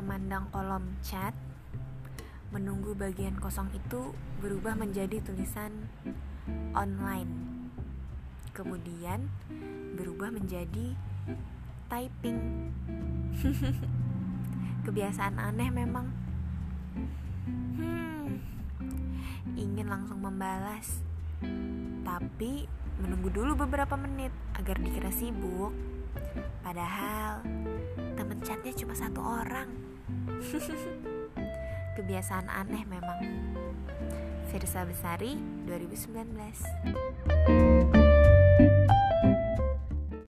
memandang kolom chat, menunggu bagian kosong itu berubah menjadi tulisan online. Kemudian berubah menjadi typing. Kebiasaan aneh memang. Hmm, ingin langsung membalas, tapi menunggu dulu beberapa menit agar dikira sibuk. Padahal temen chatnya cuma satu orang. Kebiasaan aneh memang. Firsa Besari 2019